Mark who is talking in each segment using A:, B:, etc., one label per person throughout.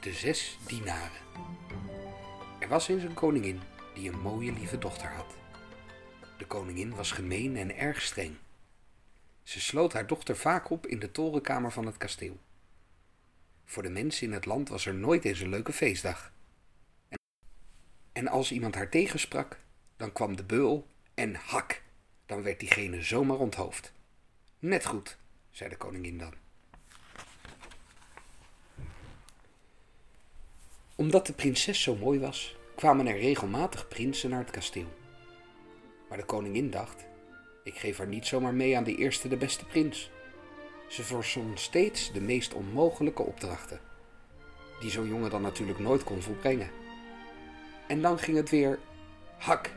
A: De zes dienaren. Er was eens een koningin die een mooie lieve dochter had. De koningin was gemeen en erg streng. Ze sloot haar dochter vaak op in de torenkamer van het kasteel. Voor de mensen in het land was er nooit eens een leuke feestdag. En, als iemand haar tegensprak, dan kwam de beul en hak, dan werd diegene zomaar onthoofd. Net goed, zei de koningin dan. Omdat de prinses zo mooi was, kwamen er regelmatig prinsen naar het kasteel. Maar de koningin dacht: ik geef haar niet zomaar mee aan de eerste de beste prins. Ze voorzon steeds de meest onmogelijke opdrachten, die zo'n jongen dan natuurlijk nooit kon volbrengen. En dan ging het weer hak,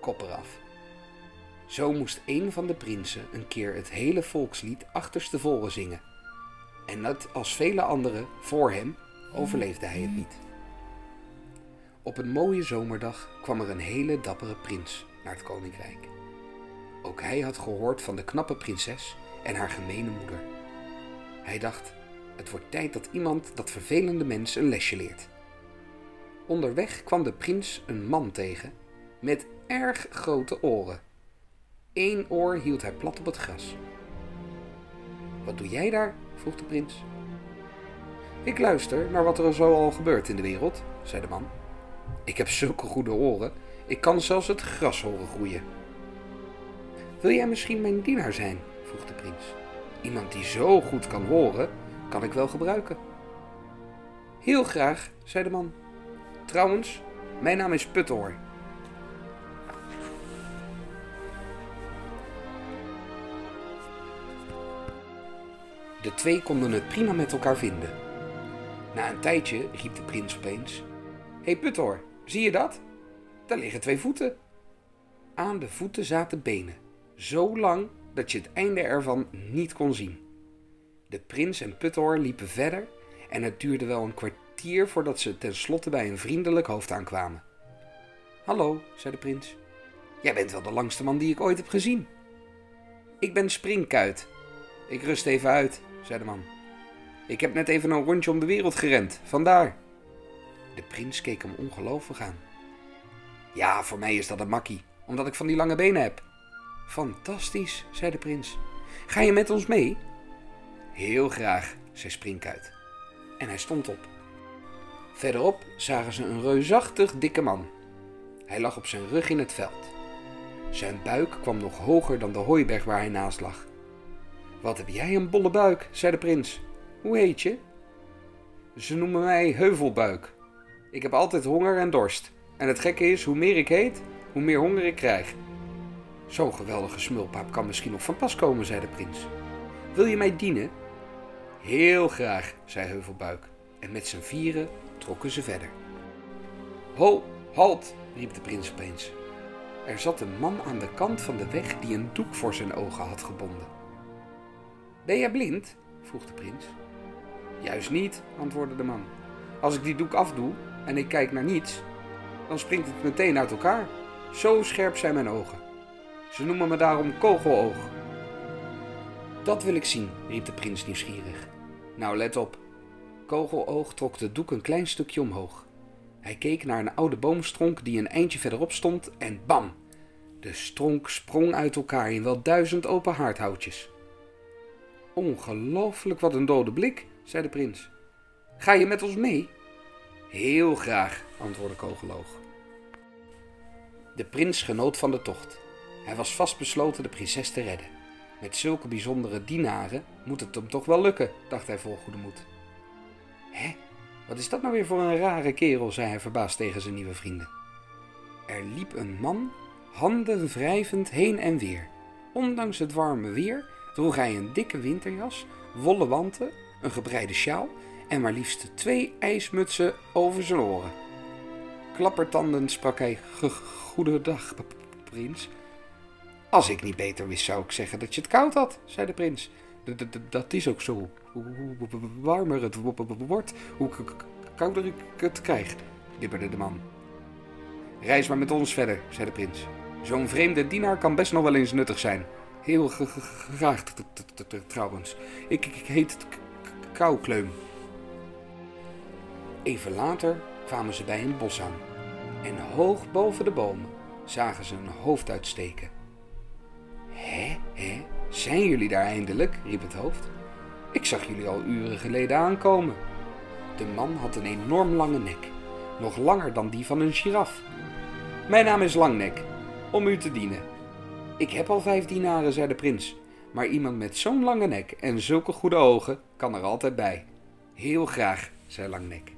A: kop eraf. Zo moest een van de prinsen een keer het hele volkslied achterstevoren zingen. En net als vele anderen voor hem overleefde hij het niet. Op een mooie zomerdag kwam er een hele dappere prins naar het koninkrijk. Ook hij had gehoord van de knappe prinses en haar gemene moeder. Hij dacht: het wordt tijd dat iemand dat vervelende mens een lesje leert. Onderweg kwam de prins een man tegen met erg grote oren. Eén oor hield hij plat op het gras. Wat doe jij daar? vroeg de prins. Ik luister naar wat er zo al gebeurt in de wereld, zei de man. Ik heb zulke goede oren, ik kan zelfs het gras horen groeien. Wil jij misschien mijn dienaar zijn? vroeg de prins. Iemand die zo goed kan horen, kan ik wel gebruiken. Heel graag, zei de man. Trouwens, mijn naam is Puttoor. De twee konden het prima met elkaar vinden. Na een tijdje riep de prins opeens: Hé hey Puttor, zie je dat? Daar liggen twee voeten. Aan de voeten zaten benen, zo lang dat je het einde ervan niet kon zien. De prins en Puttor liepen verder en het duurde wel een kwartier voordat ze tenslotte bij een vriendelijk hoofd aankwamen. Hallo, zei de prins. Jij bent wel de langste man die ik ooit heb gezien. Ik ben Springkuit. Ik rust even uit, zei de man. Ik heb net even een rondje om de wereld gerend, vandaar. De prins keek hem ongelovig aan. Ja, voor mij is dat een makkie, omdat ik van die lange benen heb. Fantastisch, zei de prins. Ga je met ons mee? Heel graag, zei Springkuit. En hij stond op. Verderop zagen ze een reusachtig dikke man. Hij lag op zijn rug in het veld. Zijn buik kwam nog hoger dan de hooiberg waar hij naast lag. Wat heb jij een bolle buik, zei de prins. Hoe heet je? Ze noemen mij Heuvelbuik. Ik heb altijd honger en dorst. En het gekke is, hoe meer ik heet, hoe meer honger ik krijg. Zo'n geweldige smulpaap kan misschien nog van pas komen, zei de prins. Wil je mij dienen? Heel graag, zei Heuvelbuik. En met z'n vieren trokken ze verder. Ho, halt, riep de prins opeens. Er zat een man aan de kant van de weg die een doek voor zijn ogen had gebonden. Ben jij blind? vroeg de prins. Juist niet, antwoordde de man. Als ik die doek afdoe en ik kijk naar niets, dan springt het meteen uit elkaar. Zo scherp zijn mijn ogen. Ze noemen me daarom kogeloog. Dat wil ik zien, riep de prins nieuwsgierig. Nou, let op. Kogeloog trok de doek een klein stukje omhoog. Hij keek naar een oude boomstronk die een eindje verderop stond en bam! De stronk sprong uit elkaar in wel duizend open haardhoutjes. Ongelooflijk wat een dode blik, zei de prins. Ga je met ons mee? Heel graag, antwoordde Kogeloog. De prins genoot van de tocht. Hij was vastbesloten de prinses te redden. Met zulke bijzondere dienaren moet het hem toch wel lukken, dacht hij vol goede moed. Hé, wat is dat nou weer voor een rare kerel, zei hij verbaasd tegen zijn nieuwe vrienden. Er liep een man, handen wrijvend heen en weer. Ondanks het warme weer droeg hij een dikke winterjas, wollen wanten, een gebreide sjaal en maar liefst twee ijsmutsen over zijn oren. Klappertandend sprak hij: Goedendag, prins. Als ik niet beter wist, zou ik zeggen dat je het koud had, zei de prins. Dat is ook zo. Hoe warmer het wordt, hoe kouder ik het krijg, bibberde de man. Reis maar met ons verder, zei de prins. Zo'n vreemde dienaar kan best nog wel eens nuttig zijn. Heel graag trouwens. Ik heet Koukleum. Even later kwamen ze bij een bos aan en hoog boven de bomen zagen ze een hoofd uitsteken. Hé, hé, zijn jullie daar eindelijk? riep het hoofd. Ik zag jullie al uren geleden aankomen. De man had een enorm lange nek, nog langer dan die van een giraf. Mijn naam is Langnek, om u te dienen. Ik heb al vijf dinaren, zei de prins, maar iemand met zo'n lange nek en zulke goede ogen kan er altijd bij. Heel graag, zei Langnek.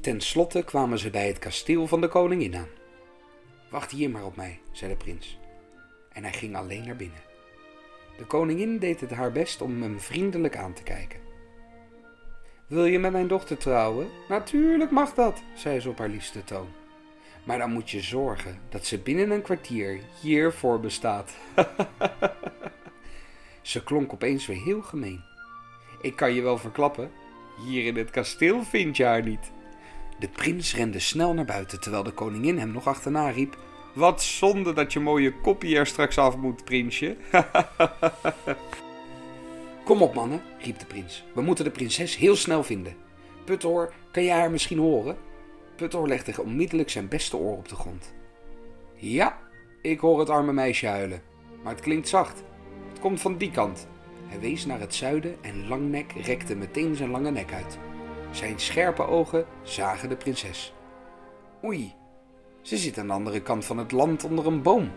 A: Ten slotte kwamen ze bij het kasteel van de koningin aan. Wacht hier maar op mij, zei de prins. En hij ging alleen naar binnen. De koningin deed het haar best om hem vriendelijk aan te kijken. Wil je met mijn dochter trouwen? Natuurlijk mag dat, zei ze op haar liefste toon. Maar dan moet je zorgen dat ze binnen een kwartier hiervoor bestaat. ze klonk opeens weer heel gemeen. Ik kan je wel verklappen, hier in het kasteel vind je haar niet. De prins rende snel naar buiten terwijl de koningin hem nog achterna riep: Wat zonde dat je mooie koppie er straks af moet, prinsje. Kom op, mannen, riep de prins. We moeten de prinses heel snel vinden. Puthoor, kan jij haar misschien horen? Puthoor legde onmiddellijk zijn beste oor op de grond. Ja, ik hoor het arme meisje huilen, maar het klinkt zacht. Het komt van die kant. Hij wees naar het zuiden en Langnek rekte meteen zijn lange nek uit. Zijn scherpe ogen zagen de prinses. Oei, ze zit aan de andere kant van het land onder een boom.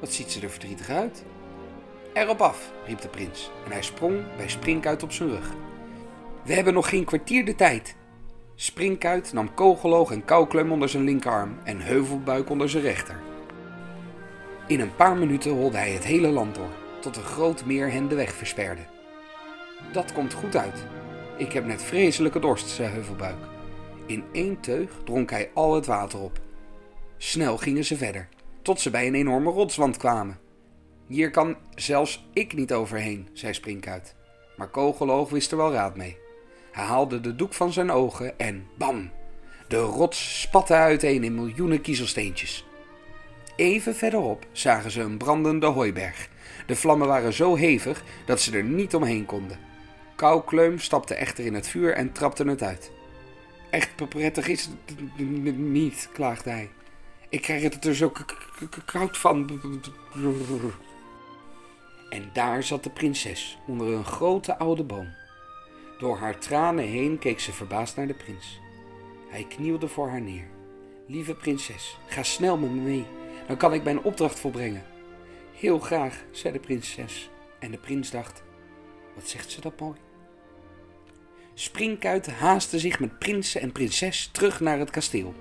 A: Wat ziet ze er verdrietig uit? Erop af, riep de prins en hij sprong bij Springkuit op zijn rug. We hebben nog geen kwartier de tijd. Springkuit nam kogeloog en kouklem onder zijn linkerarm en heuvelbuik onder zijn rechter. In een paar minuten holde hij het hele land door, tot een groot meer hen de weg versperde. Dat komt goed uit. Ik heb net vreselijke dorst, zei Heuvelbuik. In één teug dronk hij al het water op. Snel gingen ze verder, tot ze bij een enorme rotswand kwamen. Hier kan zelfs ik niet overheen, zei Springkuit. Maar Kogeloog wist er wel raad mee. Hij haalde de doek van zijn ogen en bam! De rots spatte uiteen in miljoenen kiezelsteentjes. Even verderop zagen ze een brandende hooiberg. De vlammen waren zo hevig dat ze er niet omheen konden. Koukleum stapte echter in het vuur en trapte het uit. Echt prettig is het niet, klaagde hij. Ik krijg het er zo koud van. En daar zat de prinses onder een grote oude boom. Door haar tranen heen keek ze verbaasd naar de prins. Hij knielde voor haar neer. Lieve prinses, ga snel met me mee, dan kan ik mijn opdracht volbrengen. Heel graag, zei de prinses. En de prins dacht: Wat zegt ze dat mooi? Springkuit haastte zich met prinsen en prinses terug naar het kasteel.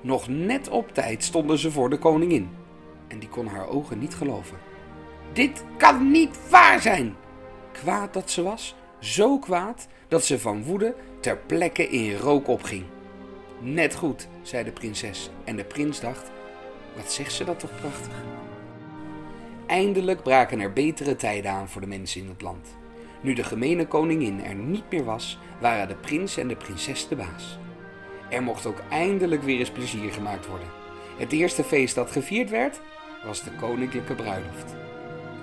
A: Nog net op tijd stonden ze voor de koningin. En die kon haar ogen niet geloven. Dit kan niet waar zijn! Kwaad dat ze was, zo kwaad dat ze van woede ter plekke in rook opging. Net goed, zei de prinses. En de prins dacht: wat zegt ze dat toch prachtig? Eindelijk braken er betere tijden aan voor de mensen in het land. Nu de gemene koningin er niet meer was, waren de prins en de prinses de baas. Er mocht ook eindelijk weer eens plezier gemaakt worden. Het eerste feest dat gevierd werd, was de koninklijke bruiloft.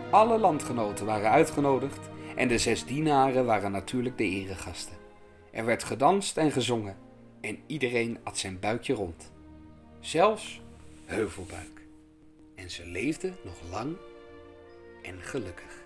A: Alle landgenoten waren uitgenodigd en de zes dienaren waren natuurlijk de eregasten. Er werd gedanst en gezongen en iedereen at zijn buikje rond. Zelfs Heuvelbuik. En ze leefden nog lang en gelukkig.